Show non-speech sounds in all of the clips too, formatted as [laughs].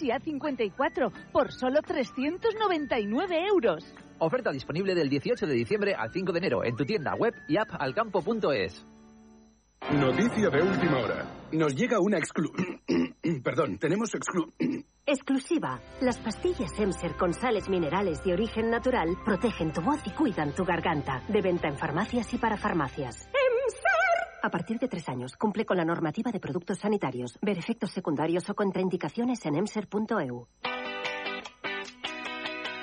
Galaxy A54 por solo 399 euros. Oferta disponible del 18 de diciembre al 5 de enero en tu tienda web y app alcampo.es. Noticia de última hora. Nos llega una exclu... [coughs] Perdón, tenemos exclu... [coughs] Exclusiva. Las pastillas Emser con sales minerales de origen natural protegen tu voz y cuidan tu garganta. De venta en farmacias y para farmacias. A partir de tres años, cumple con la normativa de productos sanitarios. Ver efectos secundarios o contraindicaciones en emser.eu.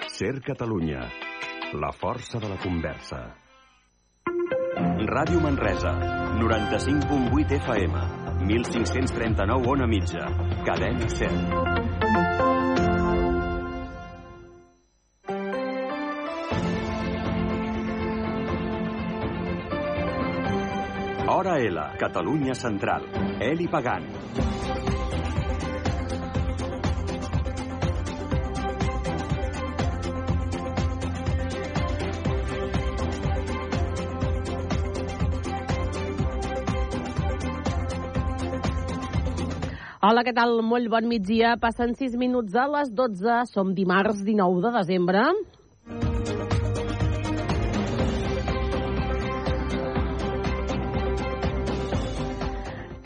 Ser Catalunya. La força de la conversa. Ràdio Manresa, 95.8 FM, 1539 on a mitja, cadena 100. Hora L, Catalunya Central. Eli Pagant. Hola, què tal? Molt bon migdia. Passen 6 minuts a les 12. Som dimarts 19 de desembre.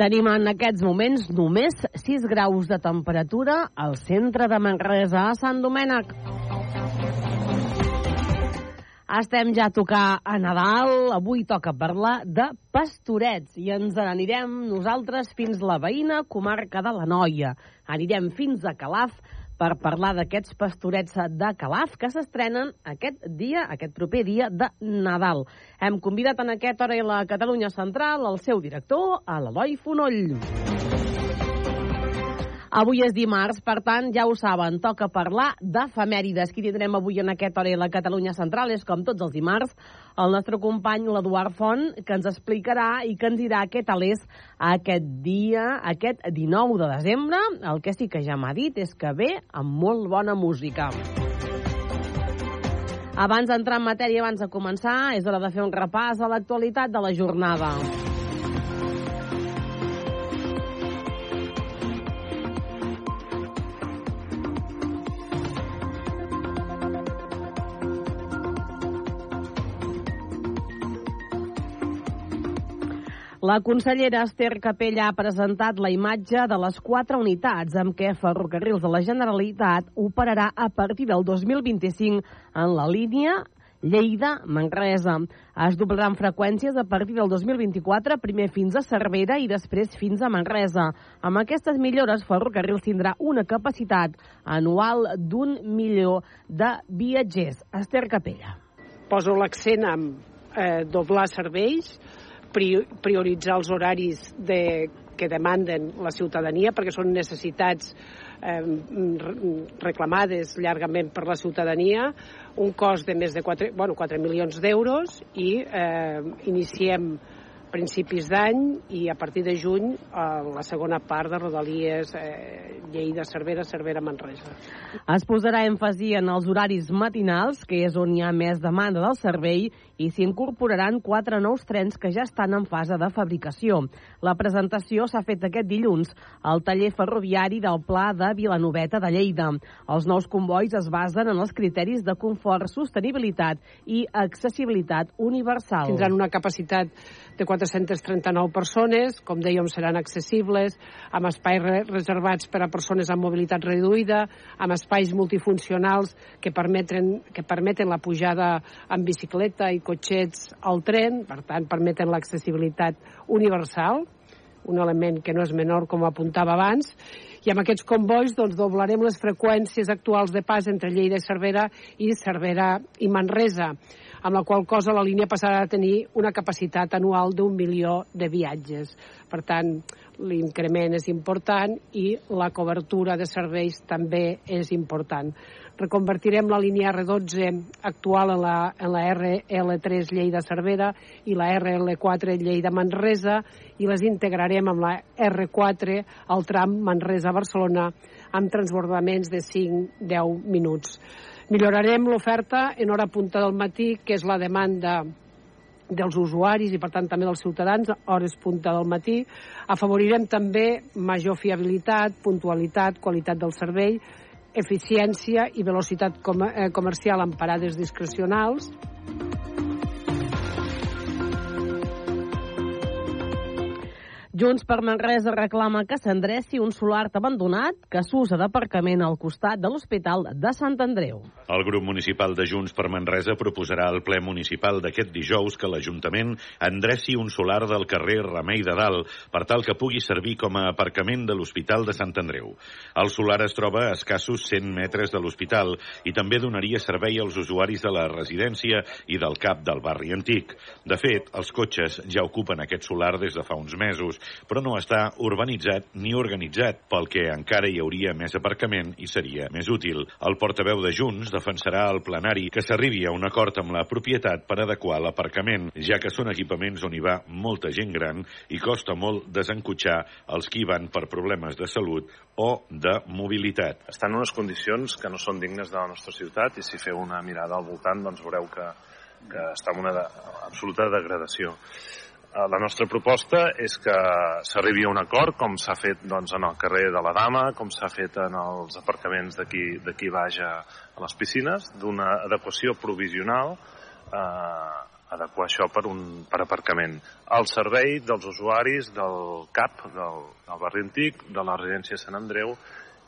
Tenim en aquests moments només 6 graus de temperatura al centre de Manresa, a Sant Domènec. Estem ja a tocar a Nadal. Avui toca parlar de pastorets i ens n'anirem nosaltres fins la veïna comarca de la Noia. Anirem fins a Calaf per parlar d'aquests pastorets de Calaf que s'estrenen aquest dia, aquest proper dia de Nadal. Hem convidat en aquesta hora a la Catalunya Central el seu director, l'Eloi Fonoll. Avui és dimarts, per tant, ja ho saben, toca parlar d'efemèrides. Qui tindrem avui en aquesta hora la Catalunya Central és, com tots els dimarts, el nostre company, l'Eduard Font, que ens explicarà i que ens dirà què tal és aquest dia, aquest 19 de desembre. El que sí que ja m'ha dit és que ve amb molt bona música. Abans d'entrar en matèria, abans de començar, és hora de fer un repàs a l'actualitat de la jornada. La consellera Esther Capella ha presentat la imatge de les quatre unitats amb què Ferrocarrils de la Generalitat operarà a partir del 2025 en la línia Lleida-Manresa. Es doblaran freqüències a partir del 2024, primer fins a Cervera i després fins a Manresa. Amb aquestes millores, Ferrocarrils tindrà una capacitat anual d'un milió de viatgers. Esther Capella. Poso l'accent en eh, doblar serveis, prioritzar els horaris de, que demanden la ciutadania perquè són necessitats eh, reclamades llargament per la ciutadania, un cost de més de 4, bueno, 4 milions d'euros i eh, iniciem principis d'any i a partir de juny eh, la segona part de Rodalies eh, Lleida, Cervera, Cervera, Manresa. Es posarà èmfasi en els horaris matinals, que és on hi ha més demanda del servei, i s'hi incorporaran quatre nous trens que ja estan en fase de fabricació. La presentació s'ha fet aquest dilluns al taller ferroviari del Pla de Vilanoveta de Lleida. Els nous convois es basen en els criteris de confort, sostenibilitat i accessibilitat universal. Tindran una capacitat de 439 persones, com dèiem, seran accessibles, amb espais re reservats per a persones amb mobilitat reduïda, amb espais multifuncionals que permeten, que permeten la pujada en bicicleta i cotxets al tren, per tant, permeten l'accessibilitat universal, un element que no és menor, com apuntava abans, i amb aquests convois doncs, doblarem les freqüències actuals de pas entre Lleida i Cervera i Cervera i Manresa amb la qual cosa la línia passarà a tenir una capacitat anual d'un milió de viatges. Per tant, l'increment és important i la cobertura de serveis també és important. Reconvertirem la línia R12 actual en la, en la RL3 Lleida-Cervera i la RL4 Lleida-Manresa i les integrarem amb la R4 al tram Manresa-Barcelona amb transbordaments de 5-10 minuts. Millorarem l'oferta en hora punta del matí, que és la demanda dels usuaris i, per tant, també dels ciutadans, hores punta del matí. Afavorirem també major fiabilitat, puntualitat, qualitat del servei, eficiència i velocitat com eh, comercial amb parades discrecionals. Junts per Manresa reclama que s'endreci un solar abandonat que s'usa d'aparcament al costat de l'Hospital de Sant Andreu. El grup municipal de Junts per Manresa proposarà al ple municipal d'aquest dijous que l'Ajuntament endreci un solar del carrer Remei de Dalt per tal que pugui servir com a aparcament de l'Hospital de Sant Andreu. El solar es troba a escassos 100 metres de l'hospital i també donaria servei als usuaris de la residència i del CAP del barri antic. De fet, els cotxes ja ocupen aquest solar des de fa uns mesos però no està urbanitzat ni organitzat, pel que encara hi hauria més aparcament i seria més útil. El portaveu de Junts defensarà al plenari que s'arribi a un acord amb la propietat per adequar l'aparcament, ja que són equipaments on hi va molta gent gran i costa molt desencotxar els que hi van per problemes de salut o de mobilitat. Estan en unes condicions que no són dignes de la nostra ciutat i si feu una mirada al voltant doncs veureu que, que està en una de, absoluta degradació. Eh, la nostra proposta és que s'arribi a un acord, com s'ha fet doncs, en el carrer de la Dama, com s'ha fet en els aparcaments d'aquí baix a, a les piscines, d'una adequació provisional, eh, adequar això per, un, per aparcament. Al servei dels usuaris del CAP, del, del barri antic, de la residència Sant Andreu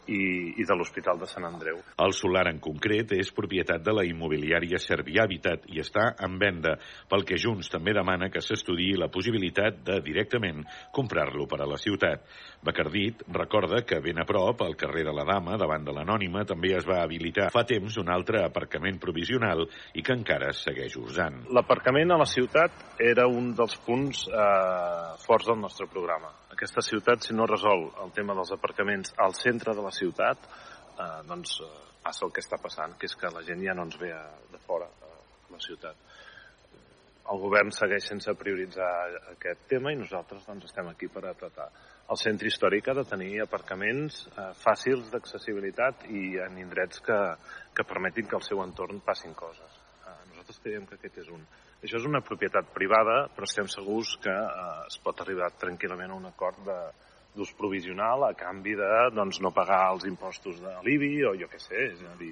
i, i de l'Hospital de Sant Andreu. El solar en concret és propietat de la immobiliària Servihabitat i està en venda, pel que Junts també demana que s'estudiï la possibilitat de directament comprar-lo per a la ciutat. Bacardit recorda que ben a prop, al carrer de la Dama, davant de l'Anònima, també es va habilitar fa temps un altre aparcament provisional i que encara es segueix usant. L'aparcament a la ciutat era un dels punts eh, forts del nostre programa aquesta ciutat, si no resol el tema dels aparcaments al centre de la ciutat, eh, doncs eh, passa el que està passant, que és que la gent ja no ens ve a, de fora a la ciutat. El govern segueix sense prioritzar aquest tema i nosaltres doncs, estem aquí per apretar. El centre històric ha de tenir aparcaments eh, fàcils d'accessibilitat i en indrets que, que permetin que al seu entorn passin coses. Eh, nosaltres creiem que aquest és un. Això és una propietat privada, però estem segurs que eh, es pot arribar tranquil·lament a un acord de, d'ús provisional a canvi de doncs, no pagar els impostos de l'IBI o jo què sé, és a dir,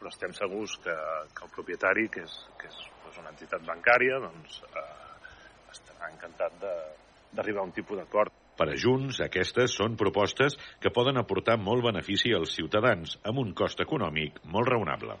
però estem segurs que, que el propietari, que és, que és doncs, una entitat bancària, doncs, eh, estarà encantat d'arribar a un tipus d'acord. Per a Junts, aquestes són propostes que poden aportar molt benefici als ciutadans, amb un cost econòmic molt raonable.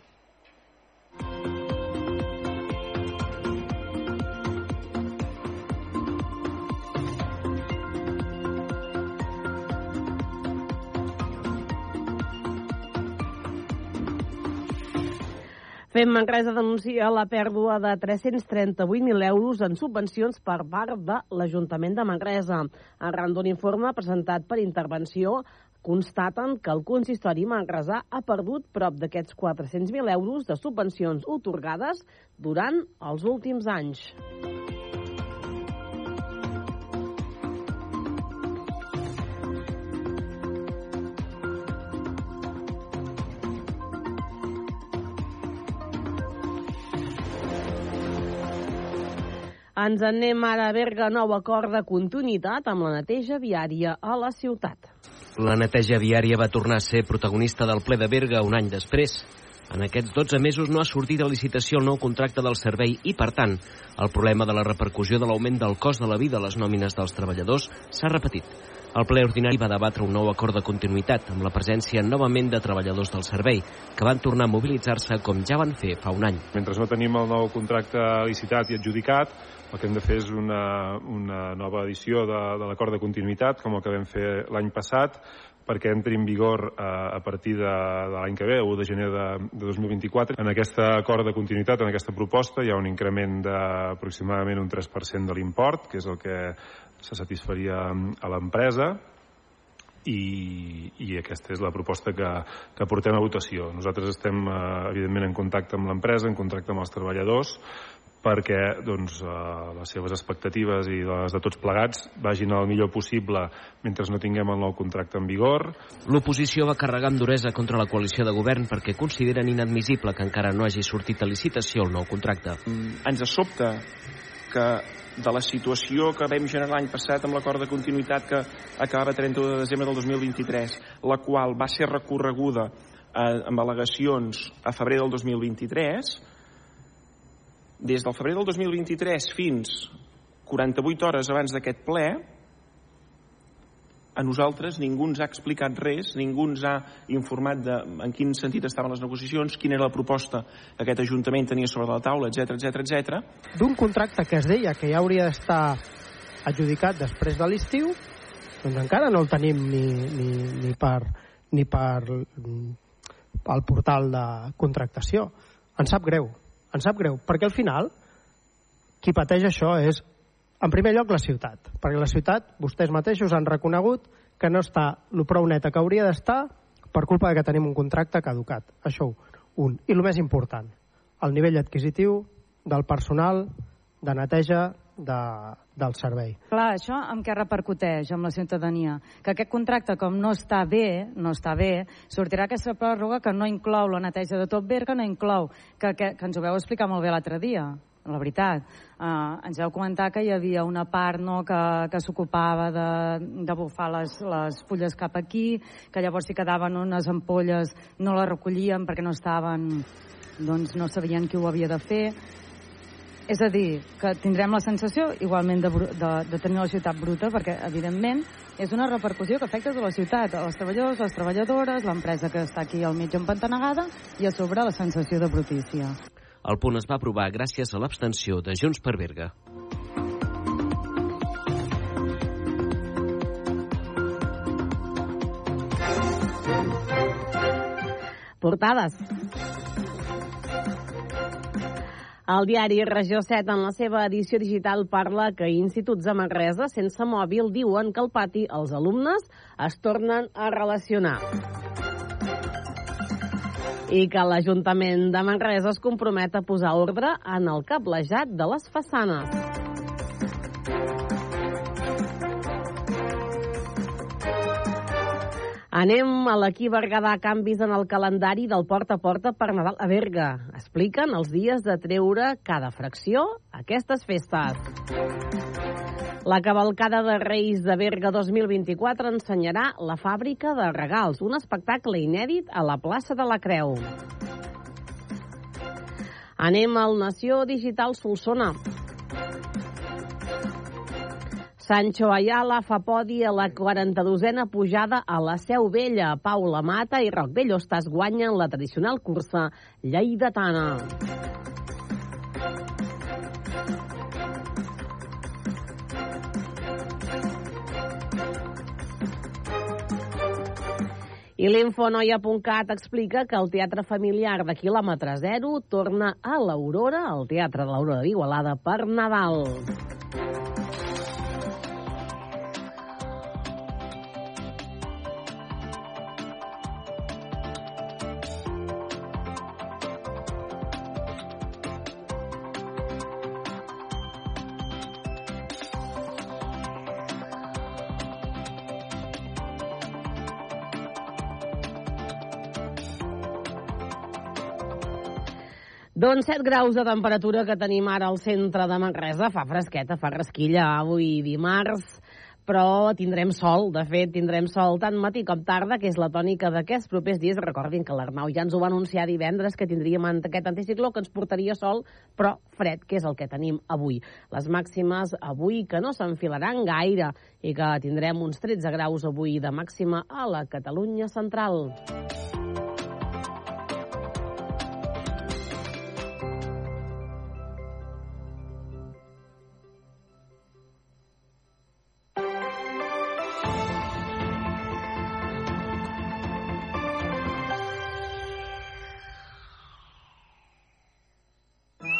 Fem Manresa denuncia la pèrdua de 338.000 euros en subvencions per part de l'Ajuntament de Manresa. Arran d'un informe presentat per intervenció, constaten que el consistori manresà ha perdut prop d'aquests 400.000 euros de subvencions otorgades durant els últims anys. Ens anem ara a Berga, nou acord de continuïtat amb la neteja viària a la ciutat. La neteja viària va tornar a ser protagonista del ple de Berga un any després. En aquests 12 mesos no ha sortit a licitació el nou contracte del servei i, per tant, el problema de la repercussió de l'augment del cost de la vida a les nòmines dels treballadors s'ha repetit. El ple ordinari va debatre un nou acord de continuïtat amb la presència novament de treballadors del servei, que van tornar a mobilitzar-se com ja van fer fa un any. Mentre no tenim el nou contracte licitat i adjudicat, el que hem de fer és una, una nova edició de, de l'acord de continuïtat, com el que vam fer l'any passat, perquè entri en vigor eh, a partir de, de l'any que ve, 1 de gener de, de 2024. En aquest acord de continuïtat, en aquesta proposta, hi ha un increment d'aproximadament un 3% de l'import, que és el que se satisfaria a l'empresa, i, i aquesta és la proposta que, que portem a votació. Nosaltres estem, eh, evidentment, en contacte amb l'empresa, en contacte amb els treballadors, perquè doncs, eh, les seves expectatives i les de tots plegats vagin el millor possible mentre no tinguem el nou contracte en vigor. L'oposició va carregar amb duresa contra la coalició de govern perquè consideren inadmissible que encara no hagi sortit a licitació el nou contracte. Mm, ens sobta que de la situació que vam generar l'any passat amb l'acord de continuïtat que acabava 31 de desembre del 2023, la qual va ser recorreguda eh, amb al·legacions a febrer del 2023, des del febrer del 2023 fins 48 hores abans d'aquest ple, a nosaltres ningú ens ha explicat res, ningú ens ha informat de en quin sentit estaven les negociacions, quina era la proposta que aquest Ajuntament tenia sobre la taula, etc etc etc. D'un contracte que es deia que ja hauria d'estar adjudicat després de l'estiu, doncs encara no el tenim ni, ni, ni per, ni per al portal de contractació. Ens sap greu, ens sap greu, perquè al final qui pateix això és en primer lloc, la ciutat, perquè la ciutat, vostès mateixos han reconegut que no està el prou neta que hauria d'estar per culpa de que tenim un contracte caducat. Això un. I el més important, el nivell adquisitiu del personal de neteja de, del servei. Clar, això amb què repercuteix amb la ciutadania? Que aquest contracte, com no està bé, no està bé, sortirà aquesta pròrroga que no inclou la neteja de tot Berga, no inclou, que, que, que ens ho veu explicar molt bé l'altre dia, la veritat. Uh, ens vau comentar que hi havia una part no, que, que s'ocupava de, de bufar les, les fulles cap aquí, que llavors si quedaven unes ampolles no les recollien perquè no estaven, doncs no sabien qui ho havia de fer. És a dir, que tindrem la sensació igualment de, de, de tenir la ciutat bruta, perquè evidentment és una repercussió que afecta a tota la ciutat, a les treballadors, les treballadores, l'empresa que està aquí al mig empantanegada i a sobre la sensació de brutícia. El punt es va aprovar gràcies a l'abstenció de Junts per Berga. Portades. El diari Regió 7, en la seva edició digital, parla que instituts de Manresa sense mòbil diuen que al pati els alumnes es tornen a relacionar i que l'Ajuntament de Manresa es compromet a posar ordre en el cablejat de les façanes. Anem a l'equip Berguedà, canvis en el calendari del porta a porta per Nadal a Berga. Expliquen els dies de treure cada fracció aquestes festes. La cavalcada de Reis de Berga 2024 ensenyarà la fàbrica de regals, un espectacle inèdit a la plaça de la Creu. Anem al Nació Digital Solsona. Sancho Ayala fa podi a la 42a pujada a la Seu Vella. Paula Mata i Roc Bellostas guanyen la tradicional cursa lleidatana. I l'infonoia.cat explica que el Teatre Familiar de quilòmetre zero torna a l'Aurora, al Teatre de l'Aurora d'Igualada, per Nadal. Doncs 7 graus de temperatura que tenim ara al centre de Manresa. Fa fresqueta, fa rasquilla avui dimarts, però tindrem sol. De fet, tindrem sol tant matí com tarda, que és la tònica d'aquests propers dies. Recordin que l'Arnau ja ens ho va anunciar divendres, que tindríem aquest anticicló que ens portaria sol, però fred, que és el que tenim avui. Les màximes avui que no s'enfilaran gaire i que tindrem uns 13 graus avui de màxima a la Catalunya central.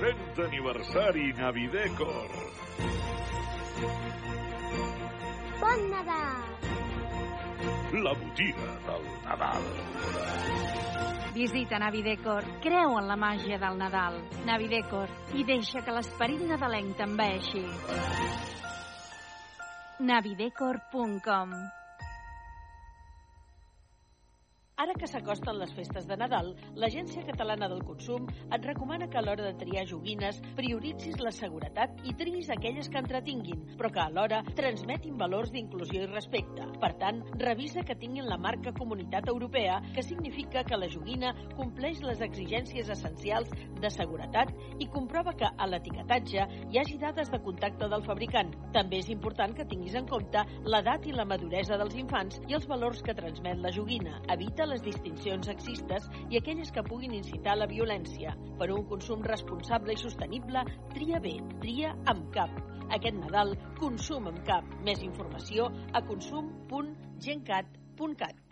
30 aniversari Navidecor. Bon Nadal! La botiga del Nadal. Visita Navidecor, creu en la màgia del Nadal. Navidecor, i deixa que l'esperit nadalenc t'envaeixi. navidecor.com Ara que s'acosten les festes de Nadal, l'Agència Catalana del Consum et recomana que a l'hora de triar joguines prioritzis la seguretat i triïs aquelles que entretinguin, però que alhora transmetin valors d'inclusió i respecte. Per tant, revisa que tinguin la marca Comunitat Europea, que significa que la joguina compleix les exigències essencials de seguretat i comprova que a l'etiquetatge hi hagi dades de contacte del fabricant. També és important que tinguis en compte l'edat i la maduresa dels infants i els valors que transmet la joguina. Evita les distincions sexistes i aquelles que puguin incitar la violència. Per un consum responsable i sostenible, tria bé, tria amb cap. Aquest Nadal, consum amb cap. Més informació a consum.gencat.cat.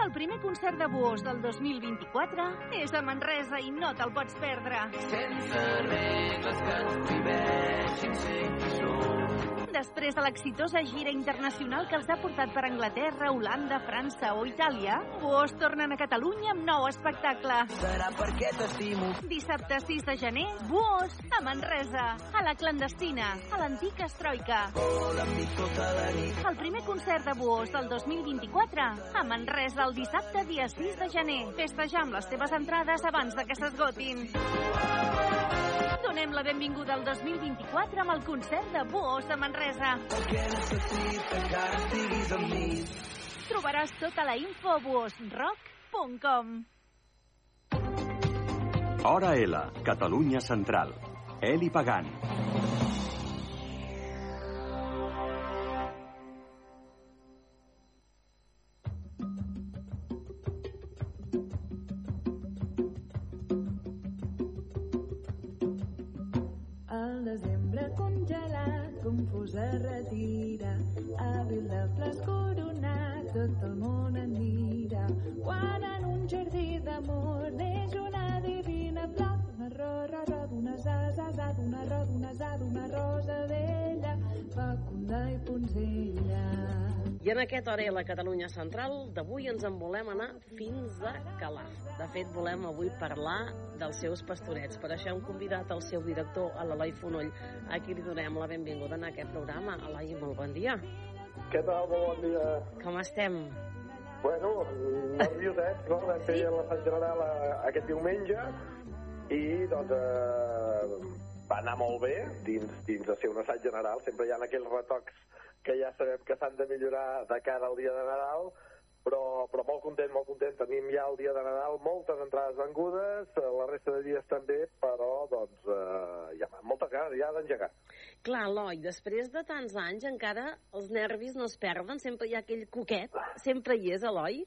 El primer concert de Buós del 2024 és a Manresa i no te'l pots perdre. Sense regles que ens prohibeixin ser qui som. Després de l'exitosa gira internacional que els ha portat per Anglaterra, Holanda, França o Itàlia, Buós tornen a Catalunya amb nou espectacle. Serà perquè t'estimo. Dissabte 6 de gener, Buós, a Manresa, a la clandestina, a l'antic Estroica. Vola'm tota la nit. El primer concert de Buós del 2024, a Manresa el dissabte dia 6 de gener. Festejar amb les teves entrades abans de que s'esgotin. Donem la benvinguda al 2024 amb el concert de Buós de Manresa. Trobaràs tota la info a buosrock.com. Hora L, Catalunya Central. Eli Pagant. Confús es retira. Abril de flors coronat, tot el món en mira. Quan en un jardí d'amor neix una divina flor, una rosa, rosa, d'unes ases, a d'una rosa, d'unes a d'una rosa vella, fecunda i punzella. I en aquest hora a la Catalunya Central d'avui ens en volem anar fins a Calaf. De fet, volem avui parlar dels seus pastorets. Per això hem convidat el seu director, a l'Eloi Fonoll, a qui li donem la benvinguda en aquest programa. Eloi, molt bon dia. Què tal? Bon dia. Com estem? Bueno, nerviosets, no? Vam fer la Sant General eh, aquest diumenge i, doncs, eh, va anar molt bé dins, dins de ser un assaig general. Sempre hi ha aquells retocs que ja sabem que s'han de millorar de cara al dia de Nadal, però, però molt content, molt content. Tenim ja el dia de Nadal moltes entrades vengudes, eh, la resta de dies també, però doncs eh, ja moltes ganes ja d'engegar. Clar, Eloi, després de tants anys encara els nervis no es perden, sempre hi ha aquell coquet, sempre hi és, Eloi?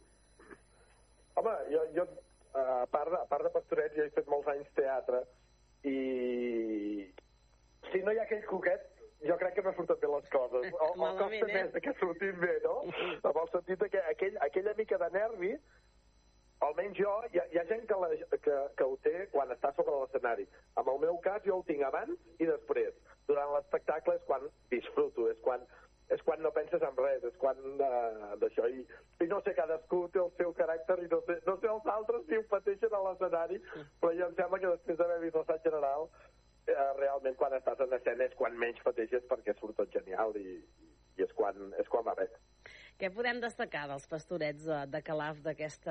Home, jo, jo a, part de, a part de pastoret, jo he fet molts anys teatre i si no hi ha aquell coquet, jo crec que no surten bé les coses. O, o costa eh? més que surtin bé, no? Amb el sentit que aquell, aquella mica de nervi, almenys jo, hi ha, hi ha gent que, la, que, que ho té quan està sobre l'escenari. En el meu cas, jo ho tinc abans i després. Durant l'espectacle és quan disfruto, és quan, és quan no penses en res, és quan uh, d'això. I, I no sé, cadascú té el seu caràcter i no sé, no sé els altres si ho pateixen a l'escenari, però jo em sembla que després d'haver vist l'assaig general, eh, realment quan estàs en escena és quan menys pateixes perquè surt tot genial i, i és, quan, és quan va bé. Què podem destacar dels pastorets de, de Calaf d'aquest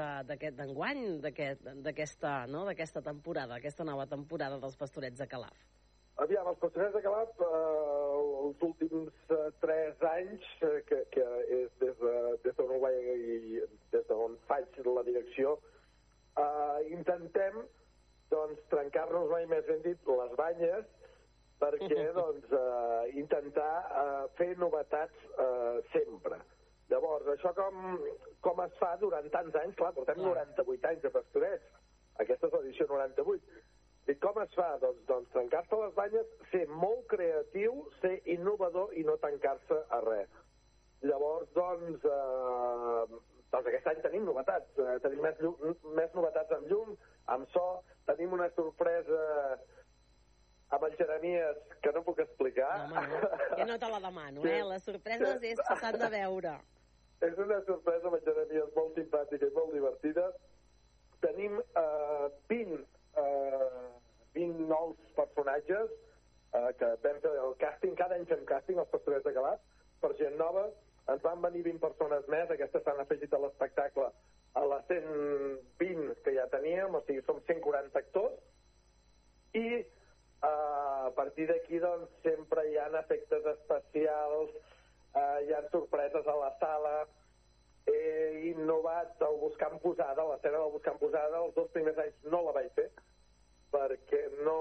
d'enguany, d'aquest- d'aquesta no? temporada, aquesta nova temporada dels pastorets de Calaf? Aviam, els pastorets de Calaf, eh, els últims eh, tres anys, eh, que, que és des de, des d'on vaig i des d'on faig la direcció, eh, intentem doncs, trencar-nos mai més ben dit les banyes perquè [laughs] doncs, eh, intentar eh, fer novetats eh, sempre. Llavors, això com, com es fa durant tants anys? Clar, portem 98 anys de pastorets. Aquesta és l'edició 98. I com es fa? Doncs, doncs trencar-se les banyes, ser molt creatiu, ser innovador i no tancar-se a res. Llavors, doncs, eh, Doncs aquest any tenim novetats, eh, tenim més, llum, més novetats amb llum, amb so, tenim una sorpresa amb el Jeremies que no puc explicar. No, home, no. [laughs] Jo no te la demano, eh? Les sorpreses és que s'han de veure. És una sorpresa amb el Jeremies molt simpàtica i molt divertida. Tenim eh, 20, eh, 20 nous personatges eh, que vam fer el càsting, cada any fem càsting als pastorets de Calaf, per gent nova, ens van venir 20 persones més, aquestes s'han afegit a l'espectacle a les 120 que ja teníem, o sigui, som 140 actors, i eh, a partir d'aquí doncs, sempre hi ha efectes especials, eh, hi ha sorpreses a la sala, he innovat el Buscant Posada, l'escena del Buscant Posada, els dos primers anys no la vaig fer, perquè no,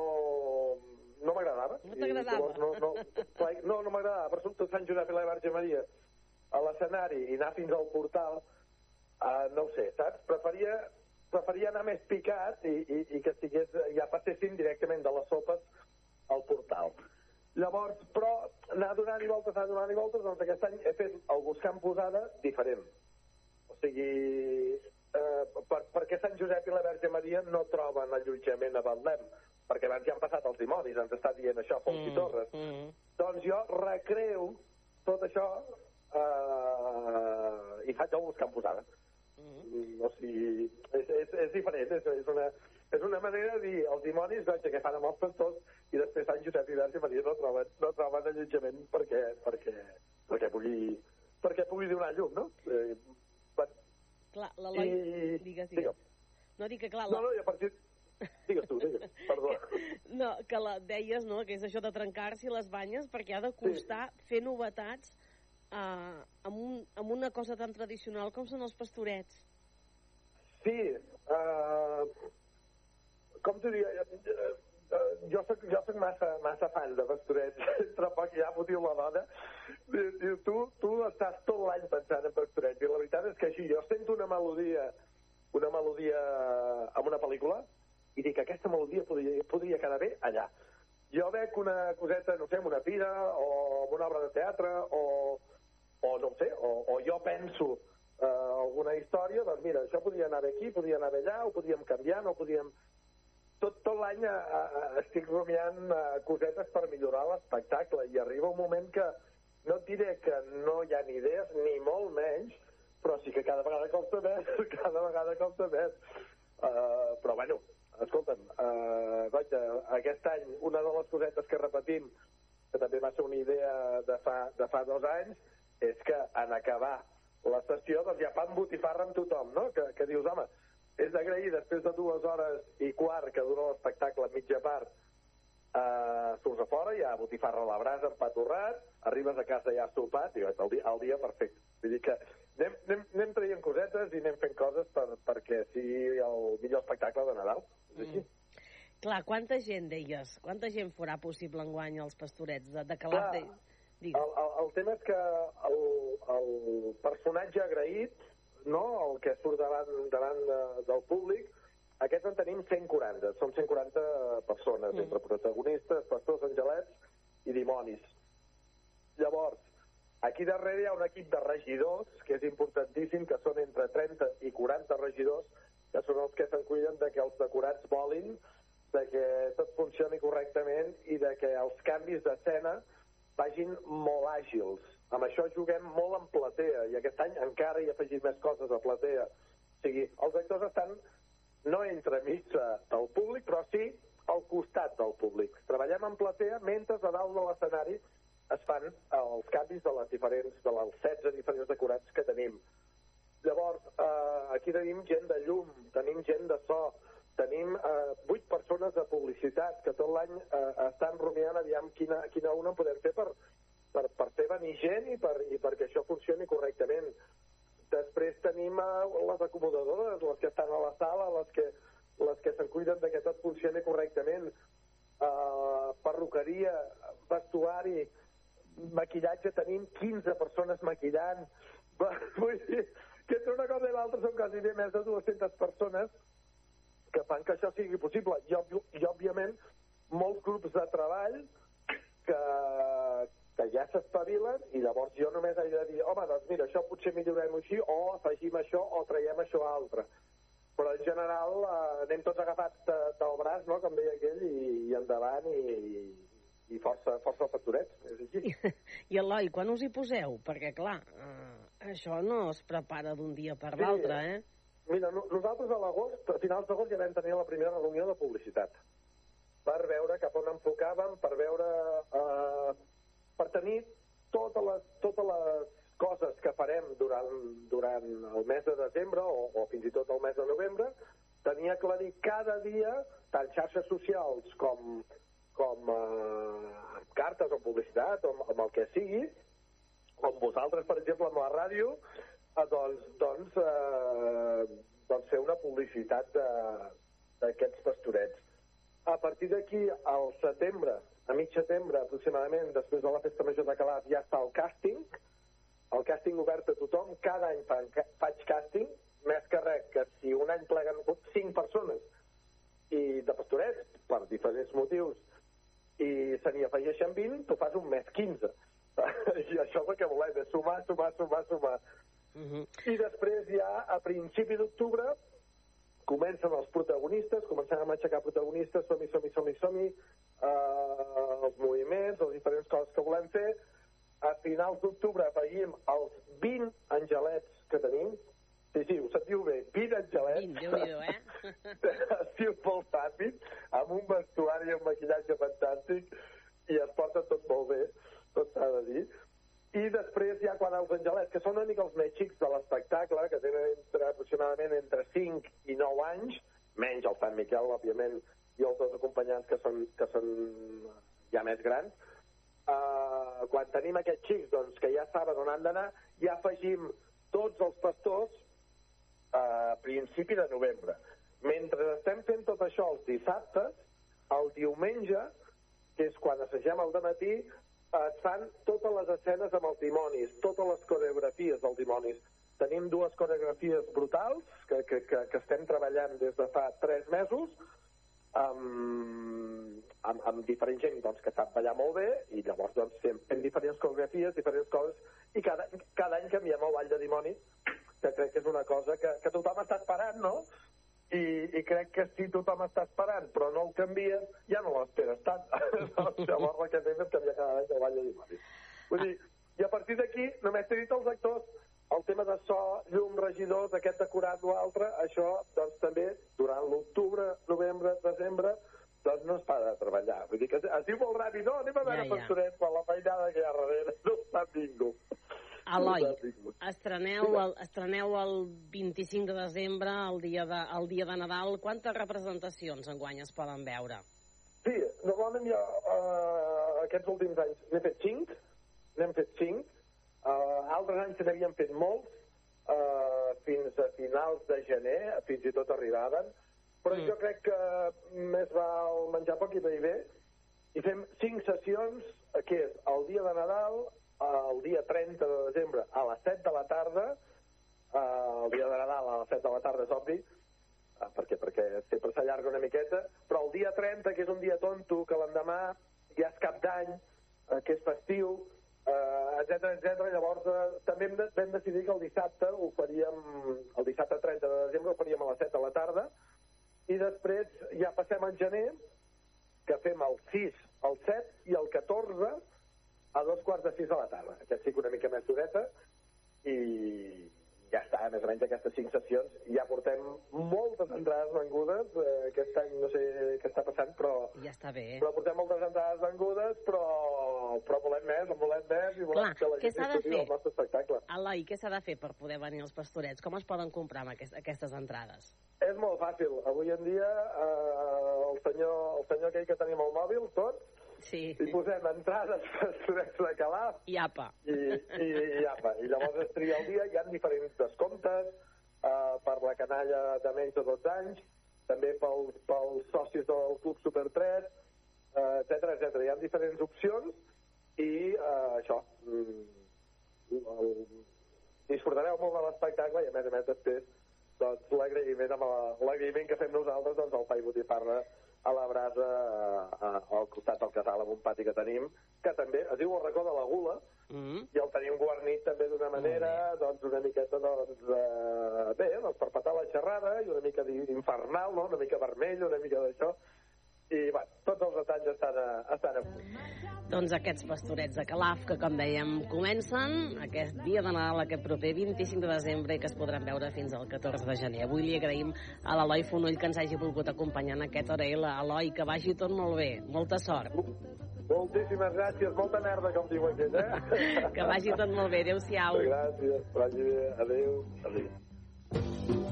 no m'agradava. No t'agradava? No, no, no, no m'agradava. Per sota Sant Josep i la Verge Maria a l'escenari i anar fins al portal, uh, no ho sé, saps? Preferia, preferia anar més picat i, i, i que estigués, ja passessin directament de les sopes al portal. Llavors, però, anar donant i voltes, anar donant i voltes, doncs aquest any he fet el Buscant Posada diferent. O sigui, eh, per, perquè Sant Josep i la Verge Maria no troben allotjament a Betlem, perquè abans ja han passat els dimonis, ens està dient això Fons mm, i Torres. Mm. Doncs jo recreo tot això eh, i faig el Buscant Posada. Mm. O sigui, és, és, és diferent, és, és, una, és una manera de dir els dimonis doncs, que fan amb els pastors i després Sant Josep i Verge Maria no troben, no troben allotjament perquè, perquè, perquè, pugui, perquè pugui donar llum, no? Eh, Clar, l'Eloi... I- Digues, digues. digue'm. No, dic que clar... No, no, i a partir... Digues tu, digues, [laughs] perdó. No, que la, deies, no?, que és això de trencar-s'hi les banyes perquè ha de costar sí. fer novetats uh, amb, un, amb una cosa tan tradicional com són els pastorets. Sí, uh, com t'ho diria, eh, eh, jo soc, jo soc massa, massa fan de pastorets, [laughs] entre poc ja m'ho diu la dona, diu, tu, tu estàs tot l'any pensant en pastorets, i la veritat és que així, jo sento una melodia, una melodia amb una pel·lícula, i dic, aquesta melodia podria, podria quedar bé allà. Jo veig una coseta, no sé, en una fira, o en una obra de teatre, o, o no sé, o, o jo penso eh, alguna història, doncs mira, això podria anar aquí, podria anar allà, ho podíem canviar, no podíem tot, tot l'any eh, eh, estic rumiant eh, cosetes per millorar l'espectacle i arriba un moment que no et diré que no hi ha ni idees, ni molt menys, però sí que cada vegada costa més, [laughs] cada vegada costa més. Uh, però bueno, escolta'm, uh, vaja, aquest any una de les cosetes que repetim, que també va ser una idea de fa, de fa dos anys, és que en acabar la sessió doncs ja fan botifarra amb tothom, no? Que, que dius, home, és d'agrair després de dues hores i quart que dura l'espectacle mitja part eh, surts a fora, ja botifarra a la brasa, empatorrat, arribes a casa ja sopat, i el dia, el dia perfecte. Vull dir que anem, anem, anem traient cosetes i anem fent coses per, perquè sigui el millor espectacle de Nadal. És així. Mm. Clar, quanta gent, deies, quanta gent farà possible enguany els pastorets de, de Calaf? Clar, De... Digues. El, el, el tema és que el, el personatge agraït, no? el que surt davant, davant de, del públic, aquests en tenim 140, són 140 persones, mm. entre protagonistes, pastors, angelets i dimonis. Llavors, aquí darrere hi ha un equip de regidors, que és importantíssim, que són entre 30 i 40 regidors, que són els que se'n cuiden de que els decorats volin, de que tot funcioni correctament i de que els canvis d'escena vagin molt àgils. Amb això juguem molt en platea, i aquest any encara hi ha afegit més coses a platea. O sigui, els actors estan no entremig del públic, però sí al costat del públic. Treballem en platea mentre a dalt de l'escenari es fan els canvis de les diferents, de les 16 diferents decorats que tenim. Llavors, eh, aquí tenim gent de llum, tenim gent de so, tenim eh, 8 persones de publicitat que tot l'any eh, estan rumiant aviam quina, quina una podem fer per, per, per fer venir gent i, per, i perquè això funcioni correctament. Després tenim eh, les acomodadores, les que estan a la sala, les que, les que se'n cuiden de que tot funcioni correctament. Uh, perruqueria, vestuari, maquillatge, tenim 15 persones maquillant. [laughs] Vull dir que entre una cosa i l'altra són quasi més de 200 persones que fan que això sigui possible. I, òbvi, i òbviament, molts grups de treball que, que ja s'espavilen i llavors jo només he de dir, home, doncs mira, això potser millorem així, o afegim això, o traiem això altre. Però en general eh, anem tots agafats de, del braç, no?, com deia aquell, i, i endavant, i, i força, força pastorets, és així. [laughs] I Eloi, quan us hi poseu? Perquè, clar, eh, això no es prepara d'un dia per Sí. l'altre, eh? Mira, no- nosaltres a l'agost, a finals d'agost ja vam tenir la primera reunió de publicitat. Per veure cap on enfocàvem, per veure... Eh, per tenir totes les, totes les coses que farem durant, durant el mes de desembre o, o fins i tot el mes de novembre, tenir aclarit cada dia, tant xarxes socials com, com eh, cartes o publicitat o amb, amb el que sigui, com vosaltres, per exemple, amb la ràdio, eh, doncs, doncs, eh, doncs fer una publicitat d'aquests pastorets. A partir d'aquí, al setembre, a mig setembre aproximadament, després de la festa major de Calaf, ja està el càsting, el càsting obert a tothom, cada any fa, faig càsting, més que res, que si un any pleguen 5 persones i de pastorets, per diferents motius, i se n'hi afegeixen 20, tu fas un mes 15. [laughs] I això és el que volem, és sumar, sumar, sumar, sumar. I després ja, a principi d'octubre, comencen els protagonistes, comencem a aixecar protagonistes, som-hi, som-hi, som-hi, som-hi, eh, els moviments, les diferents coses que volem fer. A finals d'octubre afegim els 20 angelets que tenim. Sí, sí, ho sentiu bé, 20 angelets. 20, Déu-n'hi-do, eh? [laughs] es diu molt ràpid, amb un vestuari i un maquillatge fantàstic, i es porta tot molt bé, tot s'ha de dir. I després ja quan angelets, que són una mica els més xics de l'espectacle, que tenen entre, aproximadament entre 5 i 9 anys, menys el Sant Miquel, òbviament, i els dos acompanyants que són, que són ja més grans, uh, quan tenim aquests xics doncs, que ja saben on han d'anar, ja afegim tots els pastors a principi de novembre. Mentre estem fent tot això els dissabtes, el diumenge, que és quan assagem al matí, es fan totes les escenes amb els dimonis, totes les coreografies dels dimonis. Tenim dues coreografies brutals que, que, que, que estem treballant des de fa tres mesos amb, amb, amb diferent gent doncs, que sap ballar molt bé i llavors doncs, fem, fem diferents coreografies, diferents coses i cada, cada any canviem el ball de dimonis que crec que és una cosa que, que tothom està esperant, no? I, i crec que si tothom està esperant però no el canvies, ja no l'esperes tant. [laughs] llavors el que fem és canviar cada any el ball de. Vull dir, i a partir d'aquí només t'he dit els actors el tema de so, llum, regidors, aquest decorat o altre, això doncs també durant l'octubre, novembre, desembre, doncs no es para de treballar. Vull dir que es, diu molt ràpid, no, anem a veure Ja, ja, quan la feinada que hi ha darrere no està ningú. Eloi, estreneu el, estreneu el 25 de desembre, el dia de, el dia de Nadal. Quantes representacions enguany es poden veure? Sí, normalment jo uh, aquests últims anys n'he fet cinc, n'hem fet cinc, uh, altres anys se n'havien fet molts, uh, fins a finals de gener, fins i tot arribaven, però mm. jo crec que més val menjar poc i beure bé, i fem cinc sessions, eh, que és el dia de Nadal, eh, el dia 30 de desembre a les 7 de la tarda, eh, el dia de Nadal a les 7 de la tarda és obvi, Ah, per què? Perquè sempre s'allarga una miqueta, però el dia 30, que és un dia tonto, que l'endemà ja és cap d'any, eh, que és festiu, eh, etc etc. llavors eh, també hem de, vam decidir que el dissabte ho faríem, el dissabte 30 de desembre ho faríem a les 7 de la tarda, i després ja passem al gener, que fem el 6, el 7 i el 14 a dos quarts de 6 de la tarda. Aquest sí que una mica més dureta, i ja està, més o menys aquestes cinc sessions. Ja portem moltes entrades vengudes, eh, aquest any no sé què està passant, però, Ja està bé. però portem moltes entrades vengudes, però, però volem més, en volem més, i volem Clar, que la gent disfruti del nostre espectacle. Eloi, què s'ha de fer per poder venir als pastorets? Com es poden comprar amb aquest, aquestes entrades? És molt fàcil. Avui en dia, eh, el, senyor, el senyor aquell que tenim al mòbil, tot, sí. hi posem entrades [laughs] pastorets de Calaf, I apa. i, i, i apa. I llavors es tria el dia, hi ha diferents descomptes uh, per la canalla de menys de 12 anys, també pels, pels socis del Club Super 3, uh, etc etc. Hi ha diferents opcions i uh, això, mm, el, disfrutareu molt de l'espectacle i a més a més després doncs l'agraïment la- que fem nosaltres doncs, al Pa i Botifarra a la brasa a, a, al costat del casal amb un pati que tenim, que també es diu el racó de la gula, Mm. i el tenim guarnit també d'una manera, doncs una miqueta, doncs, eh, bé, doncs per patar la xerrada i una mica d'infernal, no? una mica vermell, una mica d'això, i, bueno, tots els detalls estan a, estan a punt. Doncs aquests pastorets de Calaf, que com dèiem, comencen aquest dia de Nadal, aquest proper 25 de desembre, i que es podran veure fins al 14 de gener. Avui li agraïm a l'Eloi Fonoll que ens hagi volgut acompanyar en aquest Orella. Eloi, que vagi tot molt bé. Molta sort. Moltíssimes gràcies, molta merda, com diu aquest, eh? [laughs] Que vagi tot molt bé. Adéu-siau. Gràcies, vagi bé. Adéu. Adéu.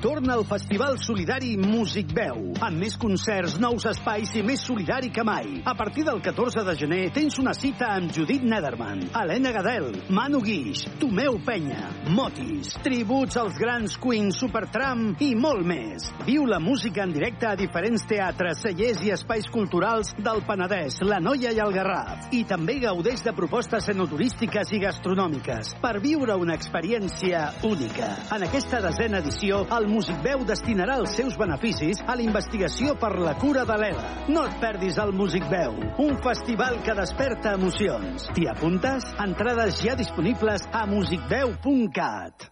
Torna al Festival Solidari Músic Veu, amb més concerts, nous espais i més solidari que mai. A partir del 14 de gener tens una cita amb Judit Nederman, Helena Gadel, Manu Guix, Tomeu Penya, Motis, tributs als grans Queen, Supertram i molt més. Viu la música en directe a diferents teatres, cellers i espais culturals del Penedès, la Noia i el Garraf. I també gaudeix de propostes enoturístiques i gastronòmiques per viure una experiència única. En aquesta desena edició, el Músic Veu destinarà els seus beneficis a la investigació per la cura de l'ELA. No et perdis el Músic Veu, un festival que desperta emocions. T'hi apuntes? Entrades ja disponibles a musicveu.cat.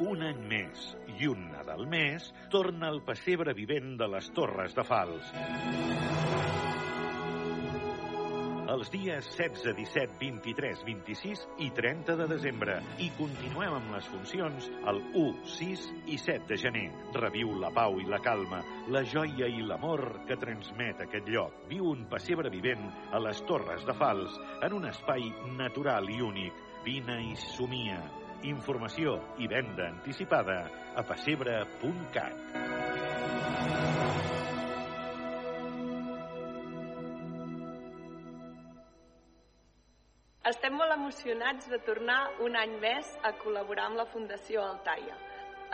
Un any més i un Nadal més torna el pessebre vivent de les Torres de Fals. Els dies 16, 17, 23, 26 i 30 de desembre. I continuem amb les funcions el 1, 6 i 7 de gener. Reviu la pau i la calma, la joia i l'amor que transmet aquest lloc. Viu un pessebre vivent a les Torres de Fals, en un espai natural i únic. Vine i somia. Informació i venda anticipada a pessebre.cat. Estem molt emocionats de tornar un any més a col·laborar amb la Fundació Altaia.